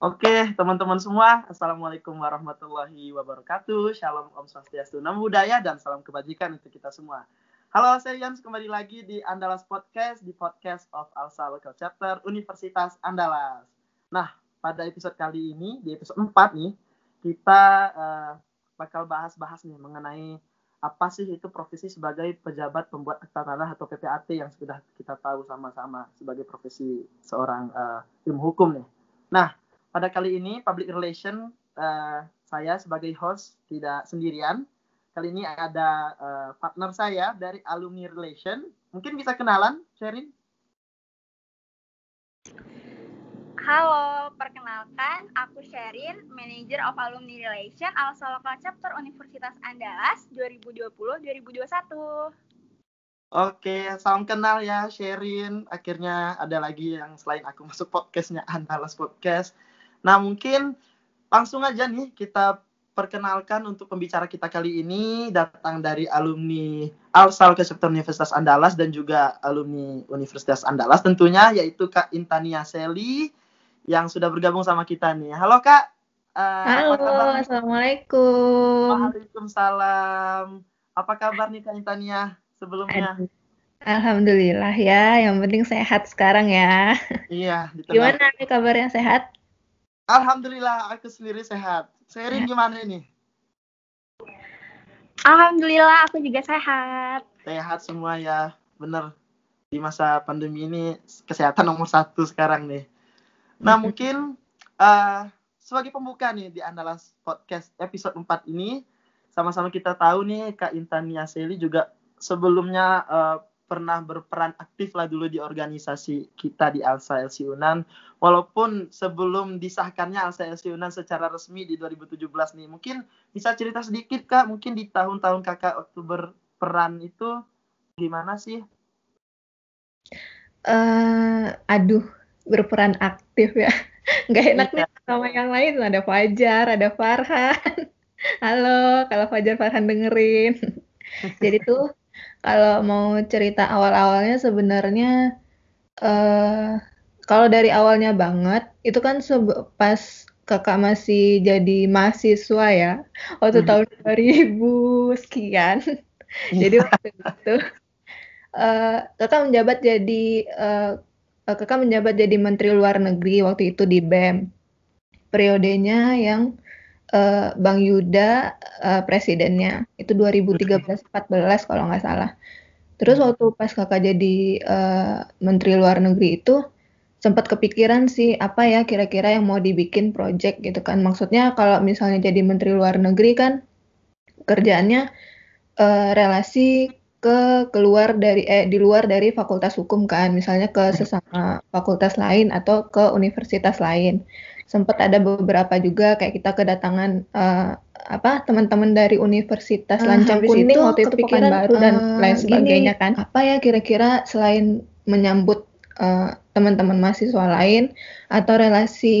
Oke, teman-teman semua, Assalamualaikum warahmatullahi wabarakatuh. Shalom Om Swastiastu, Namo Buddhaya, dan salam kebajikan untuk kita semua. Halo, saya Jans, kembali lagi di Andalas Podcast, di podcast of Alsa Local Chapter Universitas Andalas. Nah, pada episode kali ini, di episode 4 nih, kita uh, bakal bahas-bahas nih mengenai apa sih itu profesi sebagai pejabat pembuat akta tanah atau PPAT yang sudah kita tahu sama-sama sebagai profesi seorang uh, ilmu hukum nih. Nah, pada kali ini public relation uh, saya sebagai host tidak sendirian. Kali ini ada uh, partner saya dari alumni relation. Mungkin bisa kenalan, Sherin? Halo, perkenalkan aku Sherin, Manager of Alumni Relation Alsa Local Chapter Universitas Andalas 2020-2021. Oke, salam kenal ya Sherin. Akhirnya ada lagi yang selain aku masuk podcastnya Andalas Podcast. Nah, mungkin langsung aja nih kita perkenalkan untuk pembicara kita kali ini datang dari alumni Alsal Keseptor Universitas Andalas dan juga alumni Universitas Andalas tentunya yaitu Kak Intania Seli yang sudah bergabung sama kita nih. Halo Kak. Uh, Halo, Assalamualaikum. Waalaikumsalam. Apa kabar nih Kak Intania sebelumnya? Alhamdulillah ya, yang penting sehat sekarang ya. Iya. Gimana nih kabarnya sehat? Alhamdulillah aku sendiri sehat. Sherin gimana ini? Alhamdulillah aku juga sehat. Sehat semua ya, bener. Di masa pandemi ini kesehatan nomor satu sekarang nih. Nah mungkin uh, sebagai pembuka nih di Andalas Podcast episode 4 ini, sama-sama kita tahu nih Kak Intan Yaseli juga sebelumnya uh, pernah berperan aktif lah dulu di organisasi kita di Alsa LC Unan. Walaupun sebelum disahkannya Alsa LC Unan secara resmi di 2017 nih. Mungkin bisa cerita sedikit Kak, mungkin di tahun-tahun Kakak waktu berperan itu gimana sih? Uh, aduh, berperan aktif ya. Nggak enak iya. nih sama yang lain. Ada Fajar, ada Farhan. Halo, kalau Fajar Farhan dengerin. Jadi tuh kalau mau cerita awal-awalnya sebenarnya uh, kalau dari awalnya banget itu kan pas kakak masih jadi mahasiswa ya waktu hmm. tahun 2000 sekian. Jadi waktu itu uh, kakak menjabat jadi uh, kakak menjabat jadi menteri luar negeri waktu itu di BEM periodenya yang uh, Bang Yuda uh, presidennya itu 2013-14 kalau nggak salah. Terus hmm. waktu pas kakak jadi uh, menteri luar negeri itu sempat kepikiran sih apa ya kira-kira yang mau dibikin project gitu kan. Maksudnya kalau misalnya jadi menteri luar negeri kan kerjaannya uh, relasi ke keluar dari eh di luar dari fakultas hukum kan misalnya ke sesama fakultas lain atau ke universitas lain sempat ada beberapa juga kayak kita kedatangan uh, apa teman-teman dari Universitas uh, Lancang Kuning itu waktu itu baru dan uh, lain sebagainya gini, kan. Apa ya kira-kira selain menyambut uh, teman-teman mahasiswa lain atau relasi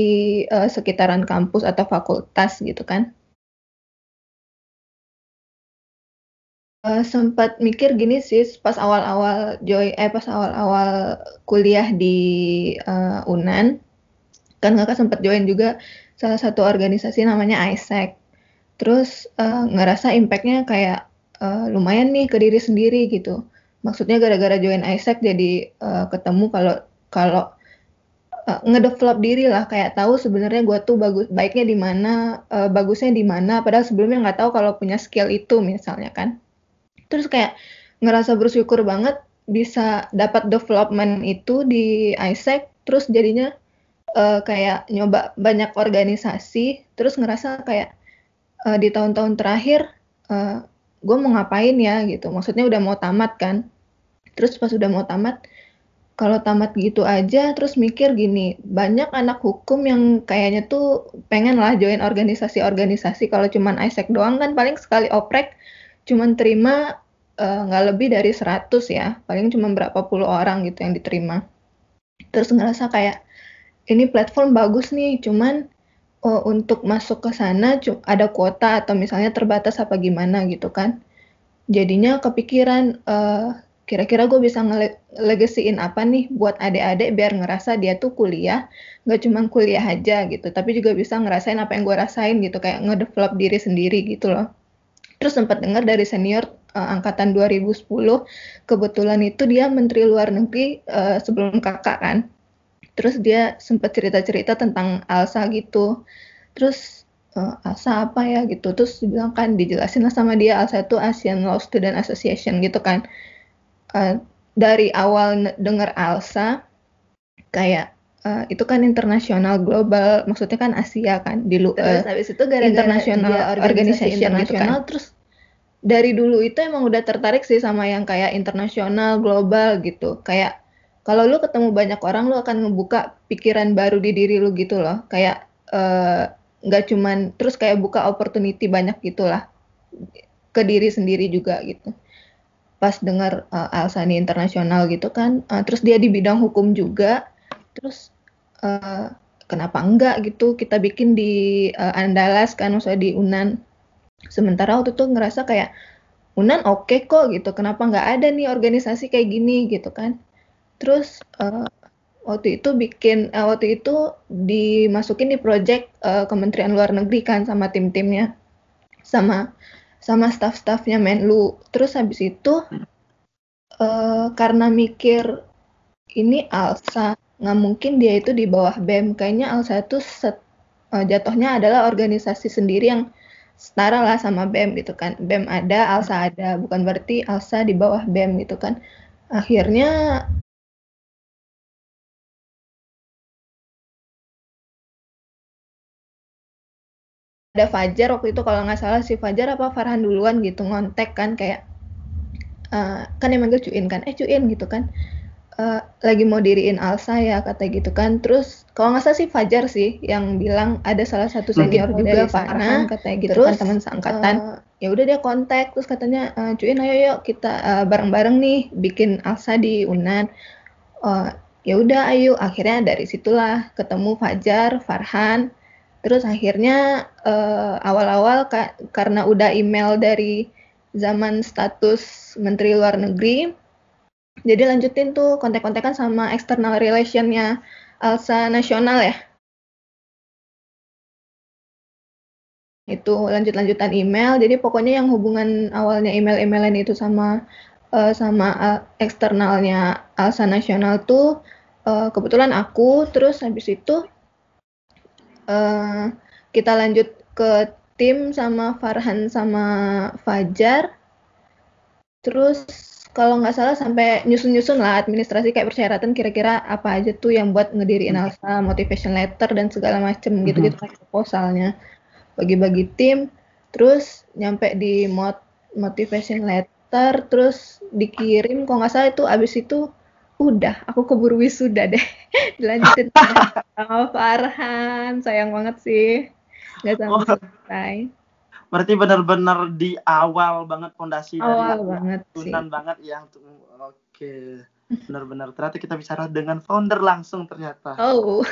uh, sekitaran kampus atau fakultas gitu kan? Uh, sempat mikir gini sih pas awal-awal joy eh pas awal-awal kuliah di uh, Unan kan kakak sempat join juga salah satu organisasi namanya ISEC terus uh, ngerasa impactnya kayak uh, lumayan nih ke diri sendiri gitu. Maksudnya gara-gara join ISEC jadi uh, ketemu kalau kalau uh, ngedevelop diri lah. Kayak tahu sebenarnya gue tuh bagus baiknya di mana uh, bagusnya di mana. Padahal sebelumnya nggak tahu kalau punya skill itu misalnya kan. Terus kayak ngerasa bersyukur banget bisa dapat development itu di ISEC terus jadinya uh, kayak nyoba banyak organisasi terus ngerasa kayak uh, di tahun-tahun terakhir uh, eh, gue mau ngapain ya gitu. Maksudnya udah mau tamat kan. Terus pas udah mau tamat kalau tamat gitu aja terus mikir gini banyak anak hukum yang kayaknya tuh pengen lah join organisasi-organisasi. Kalau cuman Isaac doang kan paling sekali oprek cuman terima nggak uh, lebih dari 100 ya. Paling cuma berapa puluh orang gitu yang diterima. Terus ngerasa kayak ini platform bagus nih, cuman oh, untuk masuk ke sana ada kuota atau misalnya terbatas apa gimana gitu kan. Jadinya kepikiran uh, kira-kira gue bisa ngelegasiin apa nih buat adik-adik biar ngerasa dia tuh kuliah nggak cuma kuliah aja gitu tapi juga bisa ngerasain apa yang gue rasain gitu kayak ngedevelop diri sendiri gitu loh terus sempat dengar dari senior uh, angkatan 2010 kebetulan itu dia menteri luar negeri uh, sebelum kakak kan terus dia sempat cerita-cerita tentang Alsa gitu. Terus uh, Alsa apa ya gitu. Terus dibilang kan dijelasin lah sama dia Alsa itu Asian Law Student Association gitu kan. Uh, dari awal dengar Alsa kayak uh, itu kan internasional global maksudnya kan Asia kan di lu uh, habis itu gara-gara international organisasi internasional gitu kan. terus dari dulu itu emang udah tertarik sih sama yang kayak internasional global gitu. Kayak kalau lu ketemu banyak orang lu akan ngebuka pikiran baru di diri lu gitu loh. Kayak uh, nggak cuman terus kayak buka opportunity banyak gitulah ke diri sendiri juga gitu. Pas dengar uh, Alsani internasional gitu kan uh, terus dia di bidang hukum juga terus uh, kenapa enggak gitu kita bikin di uh, Andalas kan maksudnya di Unan. Sementara waktu itu ngerasa kayak Unan oke okay kok gitu kenapa nggak ada nih organisasi kayak gini gitu kan terus uh, waktu itu bikin uh, waktu itu dimasukin di project uh, Kementerian Luar Negeri kan sama tim-timnya. Sama sama staff-staffnya Menlu. Terus habis itu uh, karena mikir ini Alsa nggak mungkin dia itu di bawah BEM kayaknya Alsa itu set, uh, jatuhnya adalah organisasi sendiri yang setara lah sama BEM gitu kan. BEM ada Alsa ada. Bukan berarti Alsa di bawah BEM gitu kan. Akhirnya ada Fajar waktu itu kalau nggak salah si Fajar apa Farhan duluan gitu ngontek kan kayak uh, kan emang gue cuin kan? Eh cuin gitu kan. Uh, lagi mau diriin Alsa ya kata gitu kan. Terus kalau nggak salah si Fajar sih yang bilang ada salah satu senior juga Farhan katanya gitu terus, kan teman seangkatan. uh, ya udah dia kontak terus katanya uh, cuin ayo yuk kita uh, bareng-bareng nih bikin Alsa di Unan. Uh, ya udah ayo. Akhirnya dari situlah ketemu Fajar Farhan Terus akhirnya uh, awal-awal ka karena udah email dari zaman status Menteri Luar Negeri, jadi lanjutin tuh kontak-kontakan sama external relationnya Alsa Nasional ya. Itu lanjut-lanjutan email, jadi pokoknya yang hubungan awalnya email-emailan itu sama uh, sama uh, eksternalnya Alsa Nasional tuh uh, kebetulan aku, terus habis itu uh, kita lanjut ke tim sama Farhan sama Fajar. Terus kalau nggak salah sampai nyusun-nyusun lah administrasi kayak persyaratan kira-kira apa aja tuh yang buat ngediriin hmm. Alsa, motivation letter dan segala macem hmm. gitu-gitu kayak proposalnya. Bagi-bagi tim, terus nyampe di mot motivation letter, terus dikirim. Kalau nggak salah itu abis itu udah aku keburu wisuda deh. Dilanjutin sama Farhan. Sayang banget sih. Nggak sampai oh. selesai. Berarti benar-benar di awal banget fondasi awal dari banget tunan banget yang oke. Benar-benar. Ternyata kita bicara dengan founder langsung ternyata. Oh.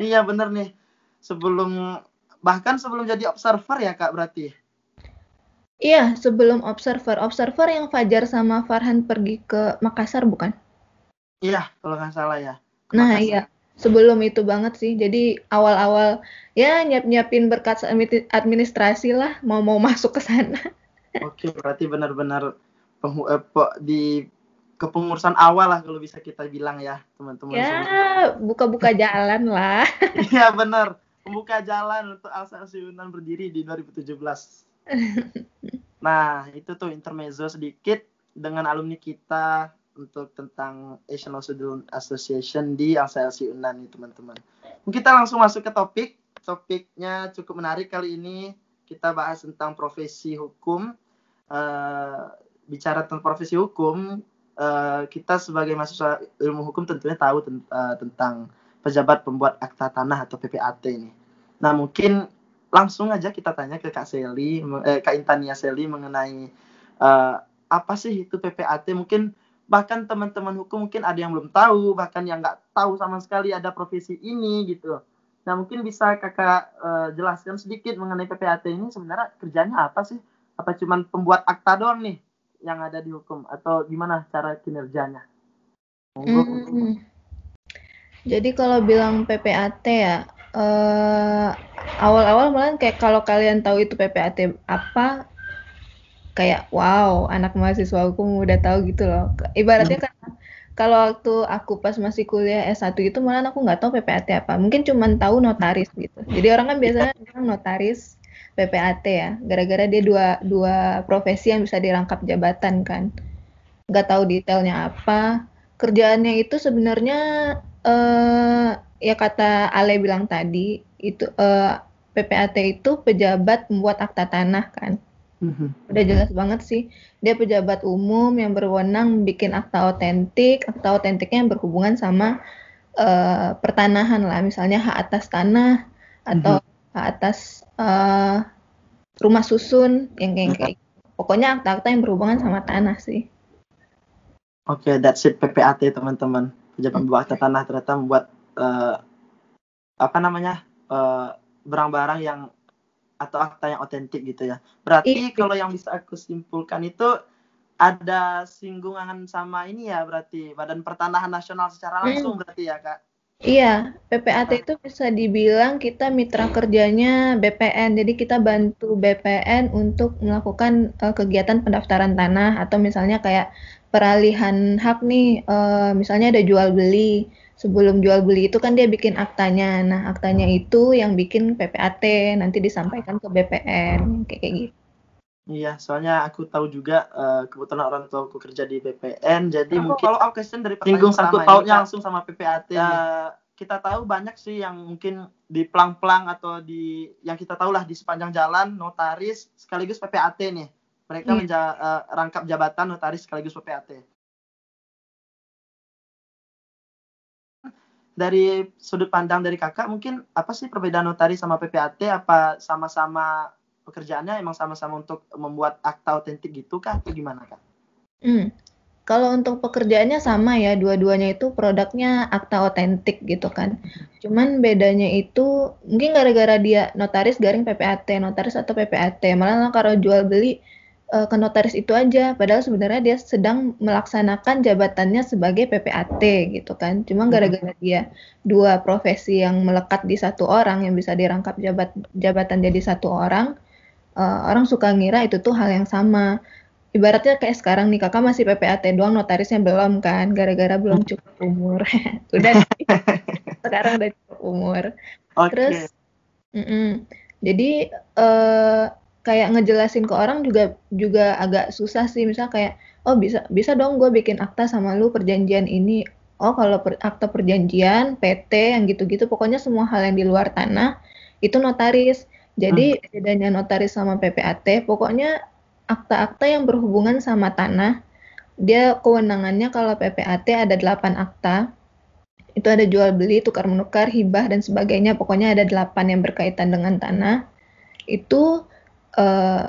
Iya benar nih. Sebelum bahkan sebelum jadi observer ya kak berarti Iya, sebelum Observer. Observer yang Fajar sama Farhan pergi ke Makassar bukan? Iya, kalau nggak salah ya. Nah, iya. Sebelum itu banget sih. Jadi awal-awal ya nyiap-nyiapin berkat administrasi lah mau mau masuk ke sana. Oke, berarti benar-benar eh, di kepengurusan awal lah kalau bisa kita bilang ya, teman-teman. Ya, buka-buka jalan lah. Iya, benar. Membuka jalan untuk Alsa Unan berdiri di 2017. nah, itu tuh intermezzo sedikit dengan alumni kita untuk tentang Asian Law Student Association di ASLC Unan nih teman-teman. Kita langsung masuk ke topik. Topiknya cukup menarik kali ini. Kita bahas tentang profesi hukum. Uh, bicara tentang profesi hukum, uh, kita sebagai mahasiswa ilmu hukum tentunya tahu uh, tentang pejabat pembuat akta tanah atau PPAT ini. Nah mungkin langsung aja kita tanya ke Kak Seli, eh, Kak Intania Seli mengenai uh, apa sih itu PPAT? Mungkin bahkan teman-teman hukum mungkin ada yang belum tahu, bahkan yang nggak tahu sama sekali ada profesi ini gitu. Nah mungkin bisa kakak uh, jelaskan sedikit mengenai PPAT ini sebenarnya kerjanya apa sih? Apa cuma pembuat akta doang nih? yang ada di hukum atau gimana cara kinerjanya? Monggo. Hmm. Jadi kalau bilang PPAT ya, eh, awal-awal malah kayak kalau kalian tahu itu PPAT apa, kayak wow, anak mahasiswa hukum udah tahu gitu loh. Ibaratnya kan kalau waktu aku pas masih kuliah S1 itu malah aku nggak tahu PPAT apa. Mungkin cuma tahu notaris gitu. Jadi orang kan biasanya bilang notaris PPAT ya, gara-gara dia dua dua profesi yang bisa dirangkap jabatan kan. Nggak tahu detailnya apa. Kerjaannya itu sebenarnya eh, ya kata Ale bilang tadi itu eh, PPAT itu pejabat membuat akta tanah kan. Mhm. Udah jelas banget sih. Dia pejabat umum yang berwenang bikin akta otentik. Akta otentiknya yang berhubungan sama eh, pertanahan lah, misalnya hak atas tanah atau hak atas eh, rumah susun yang kayak kayak. gitu. Pokoknya akta-akta yang berhubungan sama tanah sih. Oke, that's it PPAT teman-teman. Pejabat membuat akta tanah ternyata membuat eh, apa namanya eh, barang-barang yang atau akta yang otentik gitu ya. Berarti Iya. kalau yang bisa aku simpulkan itu ada singgungan sama ini ya berarti Badan Pertanahan Nasional secara langsung berarti ya kak. Iya, PPAT itu bisa dibilang kita mitra kerjanya BPN. Jadi kita bantu BPN untuk melakukan eh, kegiatan pendaftaran tanah atau misalnya kayak peralihan hak nih, eh, misalnya ada jual beli. Sebelum jual beli itu kan dia bikin aktanya. Nah, aktanya itu yang bikin PPAT nanti disampaikan ke BPN kayak kayak gitu. Iya, soalnya aku tahu juga eh, kebetulan orang tua aku kerja di BPN, jadi Oh. mungkin kalau question dari singgung sangkut pautnya langsung sama PPAT. Eh, kita tahu banyak sih yang mungkin di pelang-pelang atau di yang kita tahu lah di sepanjang jalan notaris sekaligus PPAT nih. Mereka Iya. menja- eh, rangkap jabatan notaris sekaligus PPAT. Dari sudut pandang dari kakak, mungkin apa sih perbedaan notaris sama PPAT? Apa sama-sama pekerjaannya emang sama-sama untuk membuat akta otentik gitu kah? Atau gimana kak? Hmm. Kalau untuk pekerjaannya sama ya, dua-duanya itu produknya akta otentik gitu kan. Cuman bedanya itu mungkin gara-gara dia notaris garing PPAT, notaris atau PPAT. Malah kalau jual beli eh, ke notaris itu aja, padahal sebenarnya dia sedang melaksanakan jabatannya sebagai PPAT gitu kan. Cuma gara-gara dia dua profesi yang melekat di satu orang yang bisa dirangkap jabat jabatan jadi satu orang, eh, orang suka ngira itu tuh hal yang sama. Ibaratnya kayak sekarang nih kakak masih PPAT doang notarisnya belum kan. Gara-gara belum cukup umur. Udah sekarang udah cukup umur. Oke. terus mm-mm. jadi eh, kayak ngejelasin ke orang juga juga agak susah sih. Misal kayak oh bisa bisa dong gue bikin akta sama lu perjanjian ini. Oh kalau per- akta perjanjian PT yang gitu-gitu pokoknya semua hal yang di luar tanah itu notaris. Jadi bedanya notaris sama PPAT pokoknya akta-akta yang berhubungan sama tanah dia kewenangannya kalau PPAT ada 8 akta. Itu ada jual beli, tukar menukar, hibah dan sebagainya. Pokoknya ada 8 yang berkaitan dengan tanah. Itu eh,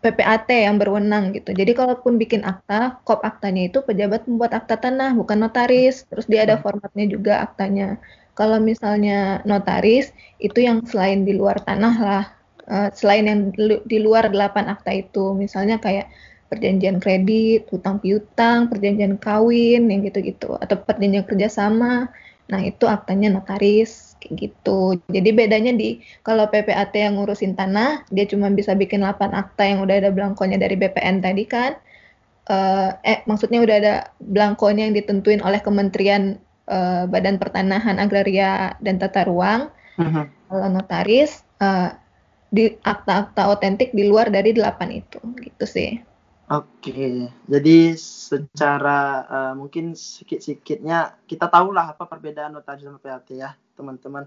PPAT yang berwenang gitu. Jadi kalaupun bikin akta, kop aktanya itu pejabat membuat akta tanah, bukan notaris. Terus dia ada formatnya juga aktanya. Kalau misalnya notaris, itu yang selain di luar tanah lah. Eh, selain yang di lu- di luar 8 akta itu. Misalnya kayak perjanjian kredit, hutang piutang, perjanjian kawin, yang gitu-gitu. Atau perjanjian kerjasama. Nah, itu aktanya notaris, kayak gitu. Jadi bedanya di kalau PPAT yang ngurusin tanah, dia cuma bisa bikin 8 akta yang udah ada belangkonya dari BPN tadi kan. Eh, eh, maksudnya udah ada belangkonya yang ditentuin oleh Kementerian eh, Badan Pertanahan Agraria dan Tata Ruang. Mhm. Kalau notaris, eh, di akta-akta otentik di luar dari 8 itu, gitu sih. Oke, jadi secara eh, mungkin sedikit-sedikitnya kita tahulah apa perbedaan notaris sama PAT ya, teman-teman.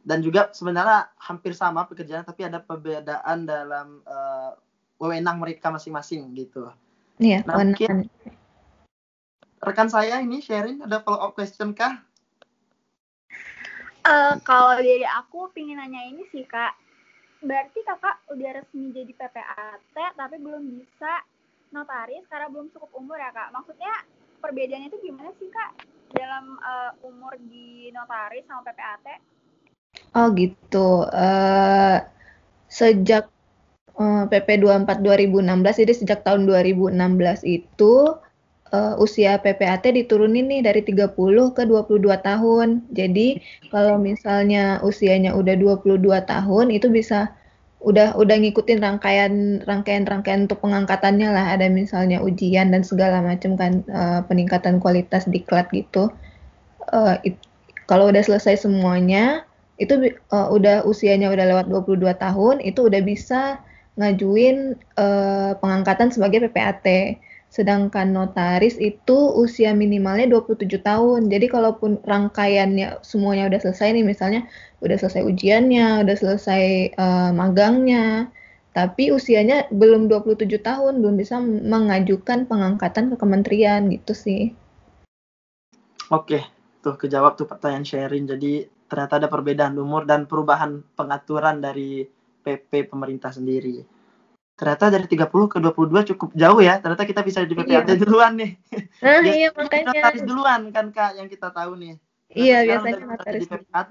Dan juga sebenarnya hampir sama pekerjaan, tapi ada perbedaan dalam eh, wewenang mereka masing-masing gitu. Iya, Nah, kewenangan. Rekan saya ini sharing ada follow up question kah? Eh, kalau dari aku pingin nanya ini sih kak, berarti kakak udah resmi jadi PPAT tapi belum bisa notaris karena belum cukup umur ya kak. Maksudnya perbedaannya itu gimana sih kak dalam eh, umur di notaris sama PPAT? Oh gitu. Eh, sejak uh, PP 24 2016 jadi sejak tahun 2016 itu uh, usia PPAT diturunin nih dari 30 ke 22 tahun. Jadi kalau misalnya usianya udah 22 tahun itu bisa udah udah ngikutin rangkaian rangkaian rangkaian untuk pengangkatannya lah. Ada misalnya ujian dan segala macam kan uh, peningkatan kualitas diklat gitu. Uh, kalau udah selesai semuanya itu uh, udah usianya udah lewat 22 tahun itu udah bisa ngajuin uh, pengangkatan sebagai PPAT sedangkan notaris itu usia minimalnya 27 tahun. Jadi kalaupun rangkaiannya semuanya udah selesai nih misalnya udah selesai ujiannya, udah selesai uh, magangnya, tapi usianya belum 27 tahun, belum bisa mengajukan pengangkatan ke kementerian gitu sih. Oke, tuh kejawab tuh pertanyaan sharing. Jadi ternyata ada perbedaan umur dan perubahan pengaturan dari PP pemerintah sendiri ternyata dari 30 ke 22 cukup jauh ya. Ternyata kita bisa di PPAT iya. duluan nih. Nah, iya makanya. Notaris duluan kan Kak yang kita tahu nih. Nah, iya, biasanya notaris di PPAT.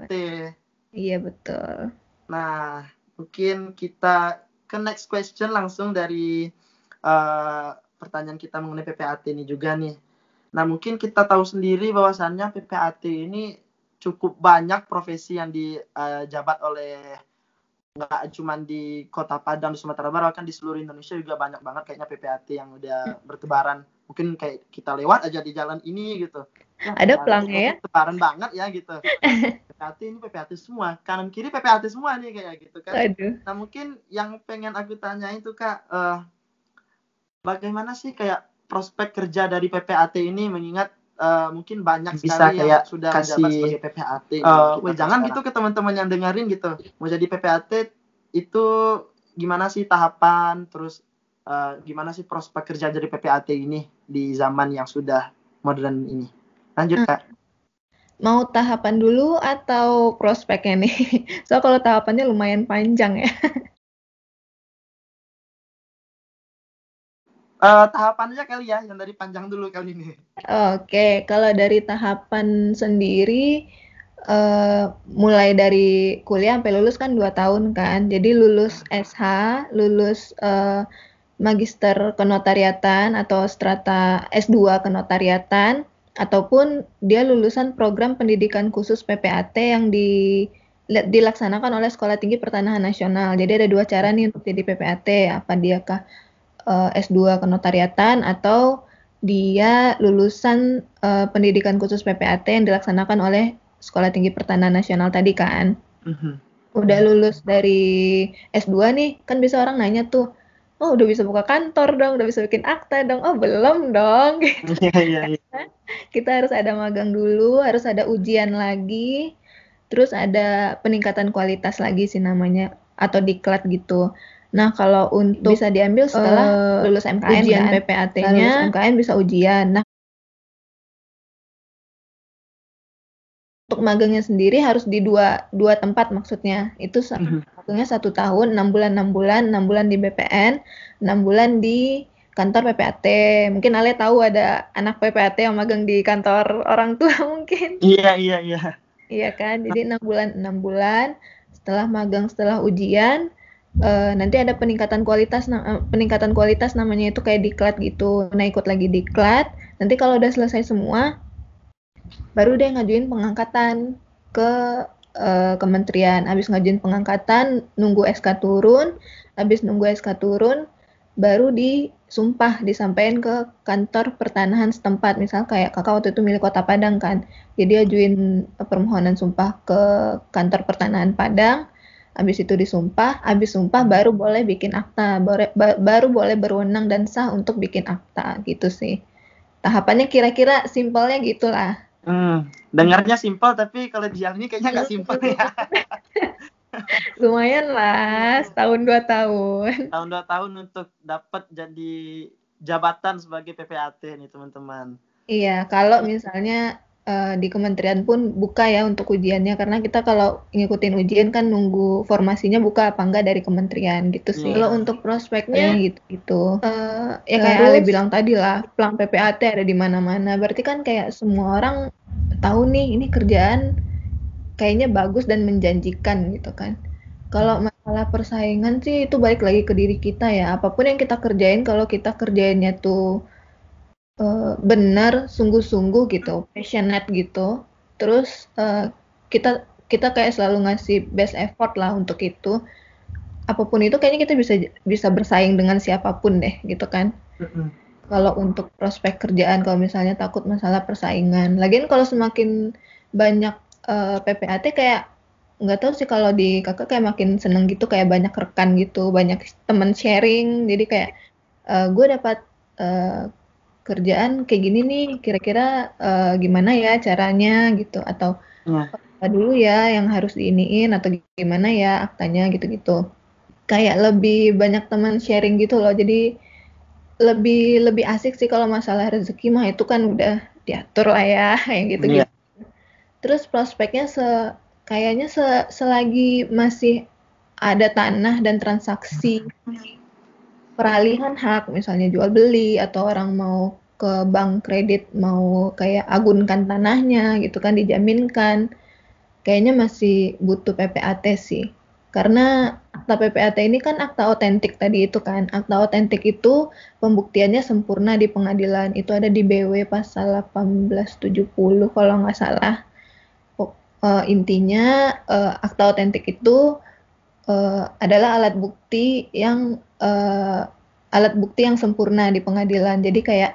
Iya, betul. Nah, mungkin kita ke next question langsung dari uh, pertanyaan kita mengenai PPAT ini juga nih. Nah, mungkin kita tahu sendiri bahwasannya PPAT ini cukup banyak profesi yang dijabat uh, oleh nggak cuma di kota Padang di Sumatera Barat kan di seluruh Indonesia juga banyak banget kayaknya PPAT yang udah bertebaran mungkin kayak kita lewat aja di jalan ini gitu ya, ada pelangnya ya bertebaran banget ya gitu PPAT ini PPAT semua kanan kiri PPAT semua nih kayak gitu kan Aduh. nah mungkin yang pengen aku tanya itu kak uh, bagaimana sih kayak prospek kerja dari PPAT ini mengingat uh, mungkin banyak bisa sekali kayak yang sudah kasih, menjabat sebagai PPAT. Uh, gitu, jangan gitu ke teman-teman yang dengerin gitu. Mau jadi PPAT itu gimana sih tahapan, terus uh, gimana sih prospek kerja jadi PPAT ini di zaman yang sudah modern ini. Lanjut hmm. kak. Mau tahapan dulu atau prospeknya nih? So kalau tahapannya lumayan panjang ya. uh, tahapan aja kali ya yang dari panjang dulu kali ini. Oke, kalau dari tahapan sendiri uh, mulai dari kuliah sampai lulus kan dua tahun kan. Jadi lulus SH, lulus uh, magister kenotariatan atau strata S2 kenotariatan ataupun dia lulusan program pendidikan khusus PPAT yang di dilaksanakan oleh Sekolah Tinggi Pertanahan Nasional. Jadi ada dua cara nih untuk jadi PPAT. Apa dia kah uh, eh, S2 kenotariatan atau dia lulusan uh, pendidikan khusus PPAT yang dilaksanakan oleh Sekolah Tinggi Pertanahan Nasional tadi kan. Mm-hmm. Udah lulus dari S2 nih, kan bisa orang nanya tuh, oh udah bisa buka kantor dong, udah bisa bikin akta dong. Oh belum dong. Iya, iya, iya. Kita harus ada magang dulu, harus ada ujian lagi, terus ada peningkatan kualitas lagi sih namanya, atau diklat gitu. Nah, kalau untuk bisa diambil setelah uh, lulus MKN ujian kan? PPAT-nya, lulus MKN bisa ujian. Nah, untuk magangnya sendiri harus di dua dua tempat maksudnya. Itu mhm. magangnya satu tahun, enam bulan enam bulan, enam bulan di BPN, enam bulan di kantor PPAT. Mungkin Ale tahu ada anak PPAT yang magang di kantor orang tua mungkin. Iya iya iya. Iya kan, jadi enam bulan enam bulan setelah magang setelah ujian uh, nanti ada peningkatan kualitas uh, peningkatan kualitas namanya itu kayak diklat gitu nah ikut lagi diklat nanti kalau udah selesai semua baru deh ngajuin pengangkatan ke uh, kementerian. Habis ngajuin pengangkatan nunggu SK turun. Habis nunggu SK turun baru disumpah disampaikan ke kantor pertanahan setempat. Misal kayak kakak waktu itu milik kota Padang kan. Jadi ajuin permohonan sumpah ke kantor pertanahan Padang. Habis itu disumpah, habis sumpah baru boleh bikin akta, baru, baru boleh berwenang dan sah untuk bikin akta. Gitu sih. Tahapannya kira-kira simpelnya gitulah. Hmm, dengarnya simpel tapi kalau di ini kayaknya nggak simpel ya. Lumayan lah, setahun dua tahun. Tahun dua tahun untuk dapat jadi jabatan sebagai PPAT nih teman-teman. Iya, kalau misalnya uh, di kementerian pun buka ya untuk ujiannya karena kita kalau ngikutin ujian kan nunggu formasinya buka apa enggak dari kementerian gitu sih. Yeah. Kalau untuk prospeknya yeah. gitu gitu. Uh, ya kayak Ale bilang tadi lah, pelang PPAT ada di mana-mana. Berarti kan kayak semua orang tahu nih ini kerjaan kayaknya bagus dan menjanjikan gitu kan. Kalau masalah persaingan sih itu balik lagi ke diri kita ya. Apa pun yang kita kerjain, kalau kita kerjainnya tuh uh, benar, sungguh-sungguh gitu, passionate gitu, terus uh, kita kita kayak selalu ngasih best effort lah untuk itu. Apa pun itu kayaknya kita bisa bisa bersaing dengan siapa pun deh, gitu kan. Kalau untuk prospek kerjaan, kalau misalnya takut masalah persaingan. Lagian kalau semakin banyak uh, PPAT kayak nggak tahu sih kalau di kakak kayak makin seneng gitu kayak banyak rekan gitu banyak teman sharing. Jadi kayak uh, gue dapat uh, kerjaan kayak gini nih kira-kira uh, gimana ya caranya? gitu. Atau ya. apa dulu ya yang harus diiniin atau gimana ya aktanya? gitu-gitu. Kayak lebih banyak teman sharing gitu loh. Jadi lebih lebih asik sih kalau masalah rezeki mah. Itu kan udah diatur lah ya yang gitu-gitu. Ya. terus prospeknya se kayaknya se selagi masih ada tanah dan transaksi peralihan hak misalnya jual beli atau orang mau ke bank kredit mau kayak agunkan tanahnya gitu kan dijaminkan kayaknya masih butuh PPAT sih karena akta PPAT ini kan akta otentik tadi itu kan akta otentik itu pembuktiannya sempurna di pengadilan itu ada di BW pasal 1870 kalau nggak salah uh, intinya uh, akta otentik itu uh, adalah alat bukti yang uh, alat bukti yang sempurna di pengadilan. Jadi kayak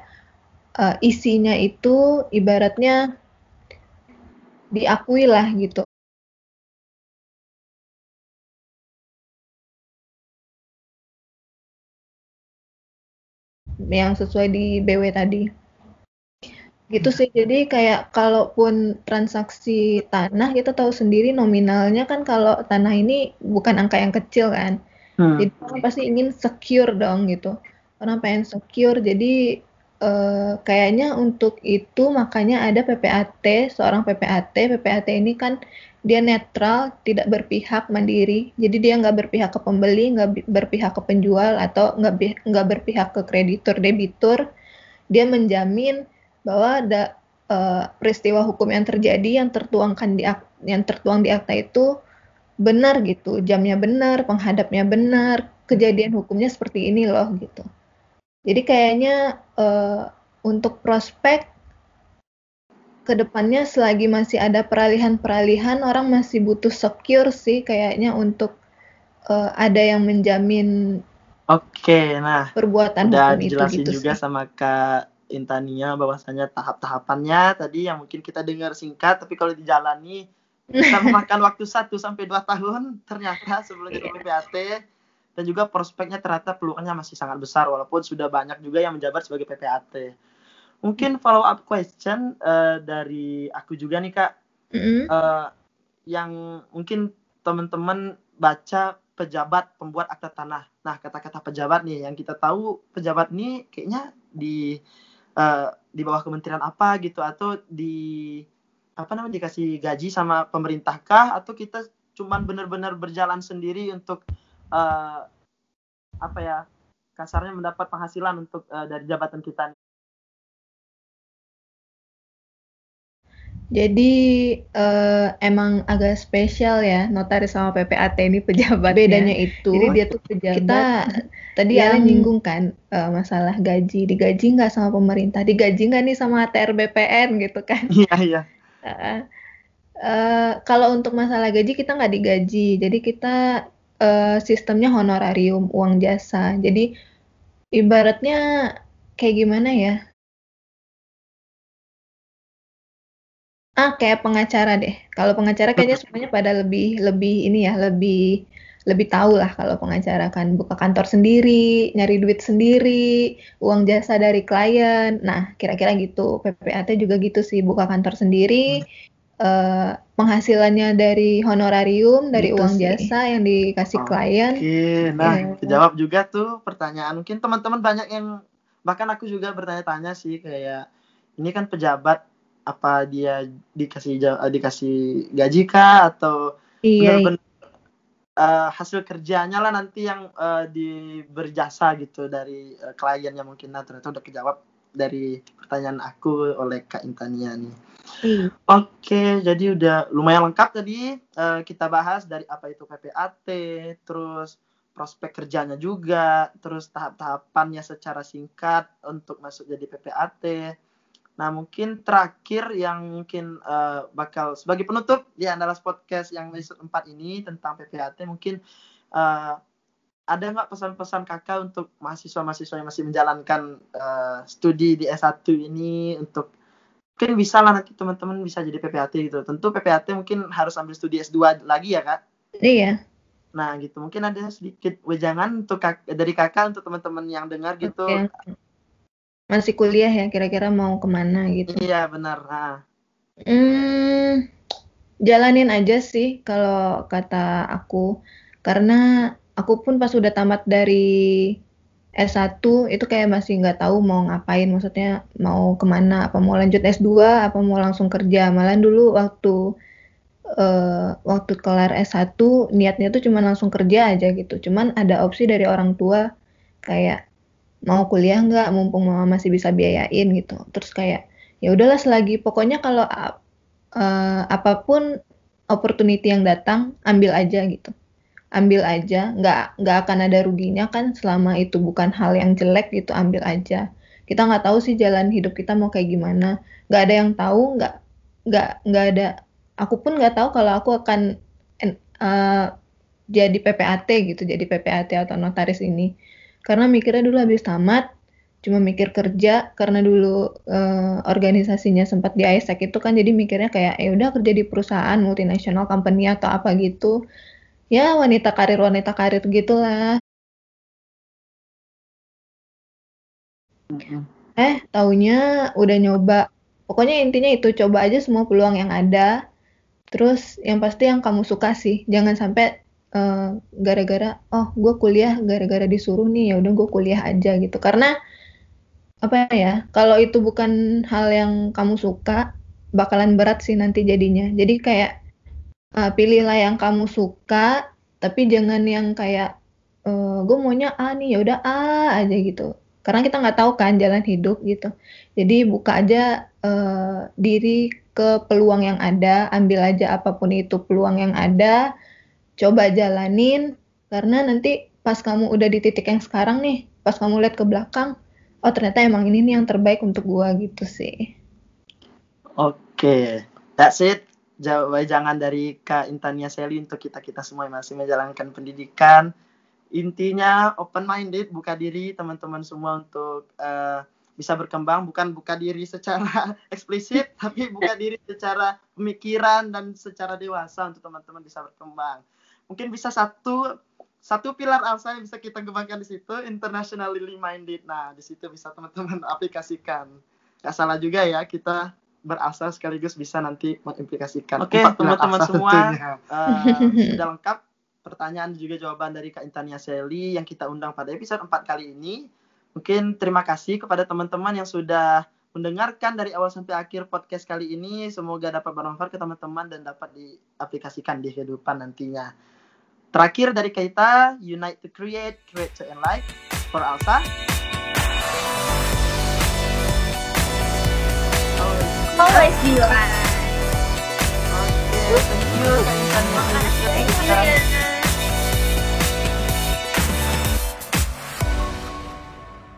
uh, isinya itu ibaratnya diakui lah gitu. Yang sesuai di BW tadi. Gitu sih. Jadi kayak kalaupun transaksi tanah kita tahu sendiri nominalnya kan kalau tanah ini bukan angka yang kecil kan. Hmm. jadi orang pasti ingin secure dong gitu. Orang pengen secure jadi eh, kayaknya untuk itu makanya ada PPAT seorang PPAT PPAT ini kan dia netral tidak berpihak mandiri. Jadi dia nggak berpihak ke pembeli nggak berpihak ke penjual atau nggak berpihak ke kreditur debitur. Dia menjamin bahwa ada uh, peristiwa hukum yang terjadi yang tertuangkan di yang tertuang di akta itu benar gitu, jamnya benar, penghadapnya benar, kejadian hukumnya seperti ini loh gitu. Jadi kayaknya uh, untuk prospek ke depannya selagi masih ada peralihan-peralihan orang masih butuh secure sih kayaknya untuk uh, ada yang menjamin Oke, nah perbuatan udah hukum itu gitu juga sih. sama Kak Intania bahwasanya tahap-tahapannya tadi yang mungkin kita dengar singkat tapi kalau dijalani bisa memakan waktu 1 sampai 2 tahun ternyata sebelum jadi iya. PPAT dan juga prospeknya ternyata peluangnya masih sangat besar walaupun sudah banyak juga yang menjabat sebagai PPAT. Mungkin follow up question uh, dari aku juga nih Kak. Uh, yang mungkin teman-teman baca pejabat pembuat akta tanah. Nah, kata-kata pejabat nih yang kita tahu pejabat nih kayaknya di uh, di bawah kementerian apa gitu atau di apa namanya dikasih gaji sama pemerintah kah atau kita cuman benar-benar berjalan sendiri untuk uh, apa ya kasarnya mendapat penghasilan untuk uh, dari jabatan kita Jadi uh, emang agak spesial ya notaris sama PPAT ini pejabat bedanya itu. Jadi dia tuh pejabat. Kita tadi yang... ya nyinggung kan uh, masalah gaji, digaji nggak sama pemerintah, digaji nggak nih sama ATR BPN gitu kan? Iya iya. Uh, uh, kalau untuk masalah gaji kita nggak digaji, jadi kita uh, sistemnya honorarium uang jasa. Jadi ibaratnya kayak gimana ya? Ah, kayak pengacara deh. Kalau pengacara kayaknya semuanya pada lebih lebih ini ya, lebih lebih tahu lah kalau pengacara kan buka kantor sendiri, nyari duit sendiri, uang jasa dari klien. Nah, kira-kira gitu. PPAT juga gitu sih, buka kantor sendiri, eh, penghasilannya dari honorarium, dari gitu uang sih. jasa yang dikasih Oke, klien. nah ya. kejawab juga tuh pertanyaan. Mungkin teman-teman banyak yang bahkan aku juga bertanya-tanya sih kayak ini kan pejabat apa dia dikasih dikasih gaji kah atau iya, benar-benar uh, hasil kerjanya lah nanti yang uh, di berjasa gitu dari uh, kliennya mungkin nah ternyata udah kejawab dari pertanyaan aku oleh Kak Intania nih. Iya. Oke, jadi udah lumayan lengkap tadi eh, kita bahas dari apa itu PPAT, terus prospek kerjanya juga, terus tahap-tahapannya secara singkat untuk masuk jadi PPAT. Nah, mungkin terakhir yang mungkin eh, bakal sebagai penutup di Andalas Podcast yang episode 4 ini tentang PPAT mungkin eh, ada nggak pesan-pesan kakak untuk mahasiswa-mahasiswa yang masih menjalankan eh, studi di S1 ini untuk mungkin bisa lah nanti teman-teman bisa jadi PPAT gitu. Tentu PPAT mungkin harus ambil studi S2 lagi ya kak. Iya. Nah gitu mungkin ada sedikit wejangan untuk kak, dari kakak untuk teman-teman yang dengar gitu. Oke. Masih kuliah ya, kira-kira mau ke mana gitu. Iya benar. Nah, Hmm, jalanin aja sih kalau kata aku. Karena aku pun pas udah tamat dari S1 itu kayak masih nggak tahu mau ngapain. Maksudnya mau ke mana, apa mau lanjut S2, apa mau langsung kerja. Malah dulu waktu eh, waktu kelar S1 niatnya tuh cuma langsung kerja aja gitu. Cuman ada opsi dari orang tua kayak mau kuliah nggak mumpung mama masih bisa biayain gitu. Terus kayak ya udahlah selagi pokoknya kalau eh, apa pun opportunity yang datang ambil aja gitu ambil aja. Nggak nggak akan ada ruginya kan selama itu bukan hal yang jelek gitu ambil aja. Kita nggak tahu sih jalan hidup kita mau kayak gimana. Nggak ada yang tahu nggak nggak nggak ada. Aku pun nggak tahu kalau aku akan uh, jadi PPAT gitu jadi PPAT atau notaris ini. Karena mikirnya dulu habis tamat cuma mikir kerja karena dulu uh, organisasinya sempat di ISEC itu kan jadi mikirnya kayak ya udah kerja di perusahaan multinasional company atau apa gitu ya wanita karir wanita karir gitulah eh taunya udah nyoba. Pokoknya intinya itu coba aja semua peluang yang ada. Terus yang pasti yang kamu suka sih jangan sampai uh, gara-gara oh gue kuliah gara-gara disuruh nih ya udah gue kuliah aja gitu. Karena apa ya kalau itu bukan hal yang kamu suka bakalan berat sih nanti jadinya. Jadi kayak uh, pilihlah yang kamu suka tapi jangan yang kayak uh, gue maunya A nih ya udah A aja gitu karena kita nggak tahu kan jalan hidup gitu jadi buka aja uh, diri ke peluang yang ada ambil aja apa pun itu peluang yang ada coba jalanin karena nanti pas kamu udah di titik yang sekarang nih pas kamu lihat ke belakang oh ternyata emang ini nih yang terbaik untuk gua gitu sih. Oke, okay. that's it. Jangan dari Kak Intania Seli untuk kita kita semua yang masih menjalankan pendidikan. Intinya open minded, buka diri teman-teman semua untuk uh, bisa berkembang, bukan buka diri secara eksplisit, tapi buka diri secara pemikiran dan secara dewasa untuk teman-teman bisa berkembang. Mungkin bisa satu satu pilar alsa yang bisa kita kembangkan di situ internationally minded. Nah, di situ bisa teman-teman aplikasikan. Gak salah juga ya kita berasa sekaligus bisa nanti mengimplikasikan. Oke, okay, teman-teman semua uh, sudah lengkap pertanyaan juga jawaban dari Kak Intania Seli yang kita undang pada episode 4 kali ini. Mungkin terima kasih kepada teman-teman yang sudah mendengarkan dari awal sampai akhir podcast kali ini. Semoga dapat bermanfaat ke teman-teman dan dapat diaplikasikan di kehidupan nantinya. Terakhir dari kita, Unite to Create, Create to Enlight, for Alsa. always be alive. Thank you. Thank you.